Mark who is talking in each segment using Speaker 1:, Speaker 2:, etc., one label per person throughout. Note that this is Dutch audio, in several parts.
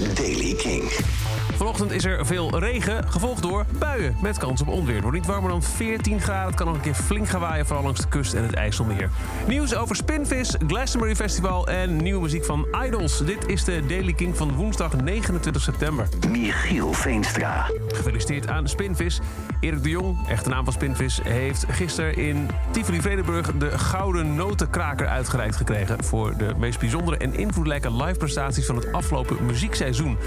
Speaker 1: is Daily King.
Speaker 2: Vanochtend is er veel regen, gevolgd door buien met kans op onweer. Het wordt niet warmer dan 14 graden. Het kan nog een keer flink gaan waaien, vooral langs de kust en het IJsselmeer. Nieuws over Spinvis, Glastonbury Festival en nieuwe muziek van Idols. Dit is de Daily King van woensdag 29 september.
Speaker 1: Michiel Veenstra.
Speaker 2: Gefeliciteerd aan Spinvis. Erik de Jong, echte naam van Spinvis, heeft gisteren in Tivoli-Vredenburg de Gouden Notenkraker uitgereikt gekregen... voor de meest bijzondere en invloedrijke live prestaties van het afgelopen muziekseizoen.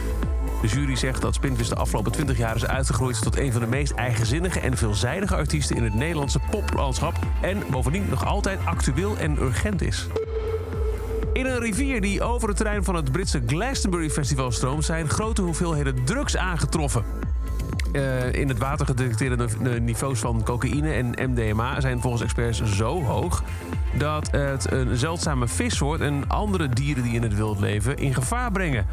Speaker 2: De jury zegt dat Spinvis de afgelopen 20 jaar is uitgegroeid tot een van de meest eigenzinnige en veelzijdige artiesten in het Nederlandse poplandschap. En bovendien nog altijd actueel en urgent is. In een rivier die over het terrein van het Britse Glastonbury Festival stroomt, zijn grote hoeveelheden drugs aangetroffen. Uh, in het water gedetecteerde niveaus van cocaïne en MDMA zijn volgens experts zo hoog dat het een zeldzame vissoort en andere dieren die in het wild leven in gevaar brengen.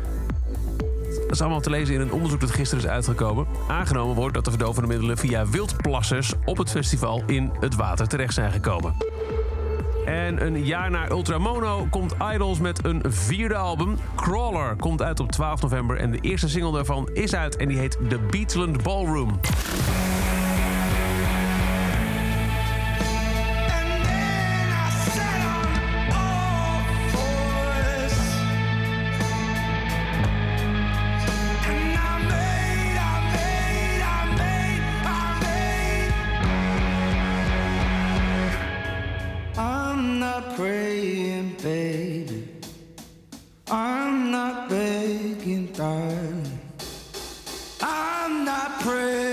Speaker 2: Dat is allemaal te lezen in een onderzoek dat gisteren is uitgekomen. Aangenomen wordt dat de verdovende middelen via wildplassers op het festival in het water terecht zijn gekomen. En een jaar na Ultramono komt Idols met een vierde album. Crawler komt uit op 12 november en de eerste single daarvan is uit en die heet The Beatland Ballroom.
Speaker 3: Not praying, baby. I'm not begging, darling. I'm not praying,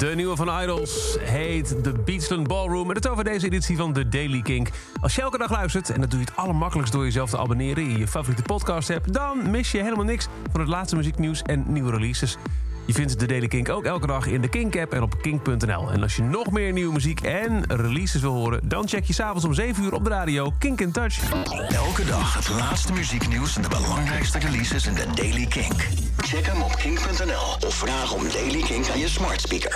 Speaker 2: De nieuwe van Idols heet The Beachland Ballroom. En het over deze editie van The Daily Kink. Als je elke dag luistert, en dat doe je het allermakkelijkst door jezelf te abonneren in je favoriete podcast app, dan mis je helemaal niks van het laatste muzieknieuws en nieuwe releases. Je vindt de Daily Kink ook elke dag in de Kink-app en op kink.nl. En als je nog meer nieuwe muziek en releases wil horen... dan check je s'avonds om 7 uur op de radio Kink in Touch.
Speaker 1: Elke dag het laatste muzieknieuws en de belangrijkste releases in de Daily Kink. Check hem op kink.nl of vraag om Daily Kink aan je smart speaker.